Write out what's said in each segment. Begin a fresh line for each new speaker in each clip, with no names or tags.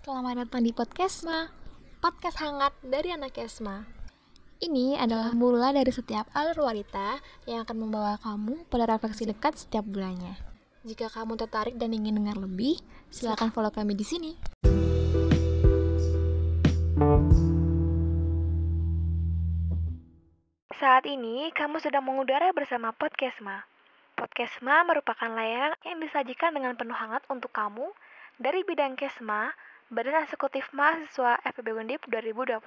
Selamat datang di Podcastma, podcast hangat dari anak Kesma. Ini adalah mula dari setiap alur wanita yang akan membawa kamu pada refleksi dekat setiap bulannya. Jika kamu tertarik dan ingin dengar lebih, silakan follow kami di sini.
Saat ini, kamu sedang mengudara bersama Podcastma. Podcastma merupakan layanan yang disajikan dengan penuh hangat untuk kamu dari bidang Kesma, Badan Eksekutif Mahasiswa FPB Undip 2021.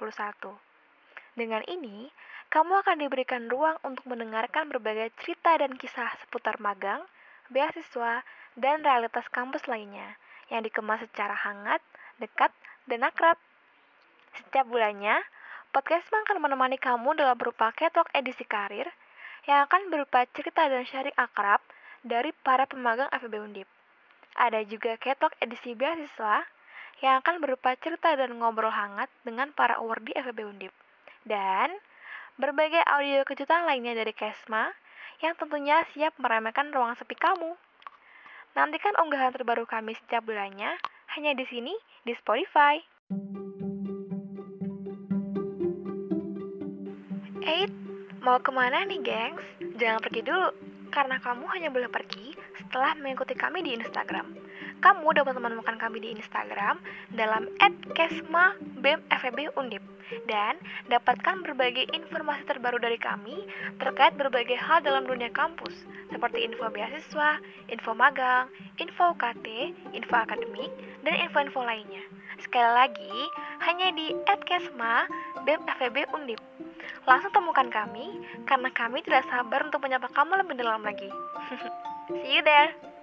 Dengan ini, kamu akan diberikan ruang untuk mendengarkan berbagai cerita dan kisah seputar magang, beasiswa, dan realitas kampus lainnya yang dikemas secara hangat, dekat, dan akrab. Setiap bulannya, podcast akan menemani kamu dalam berupa ketok edisi karir yang akan berupa cerita dan sharing akrab dari para pemagang FEB Undip. Ada juga ketok edisi beasiswa yang akan berupa cerita dan ngobrol hangat dengan para awardee FEB Undip. Dan berbagai audio kejutan lainnya dari Kesma yang tentunya siap meremehkan ruang sepi kamu. Nantikan unggahan terbaru kami setiap bulannya hanya di sini di Spotify. Eits, mau ke mana nih gengs? Jangan pergi dulu, karena kamu hanya boleh pergi setelah mengikuti kami di Instagram. Kamu dapat menemukan kami di Instagram dalam @kesma_bem_feb_undip dan dapatkan berbagai informasi terbaru dari kami terkait berbagai hal dalam dunia kampus, seperti info beasiswa, info magang, info UKT, info akademik, dan info-info lainnya. Sekali lagi, hanya di @kesma_bem_feb_undip. Langsung temukan kami, karena kami tidak sabar untuk menyapa kamu lebih dalam lagi. See you there!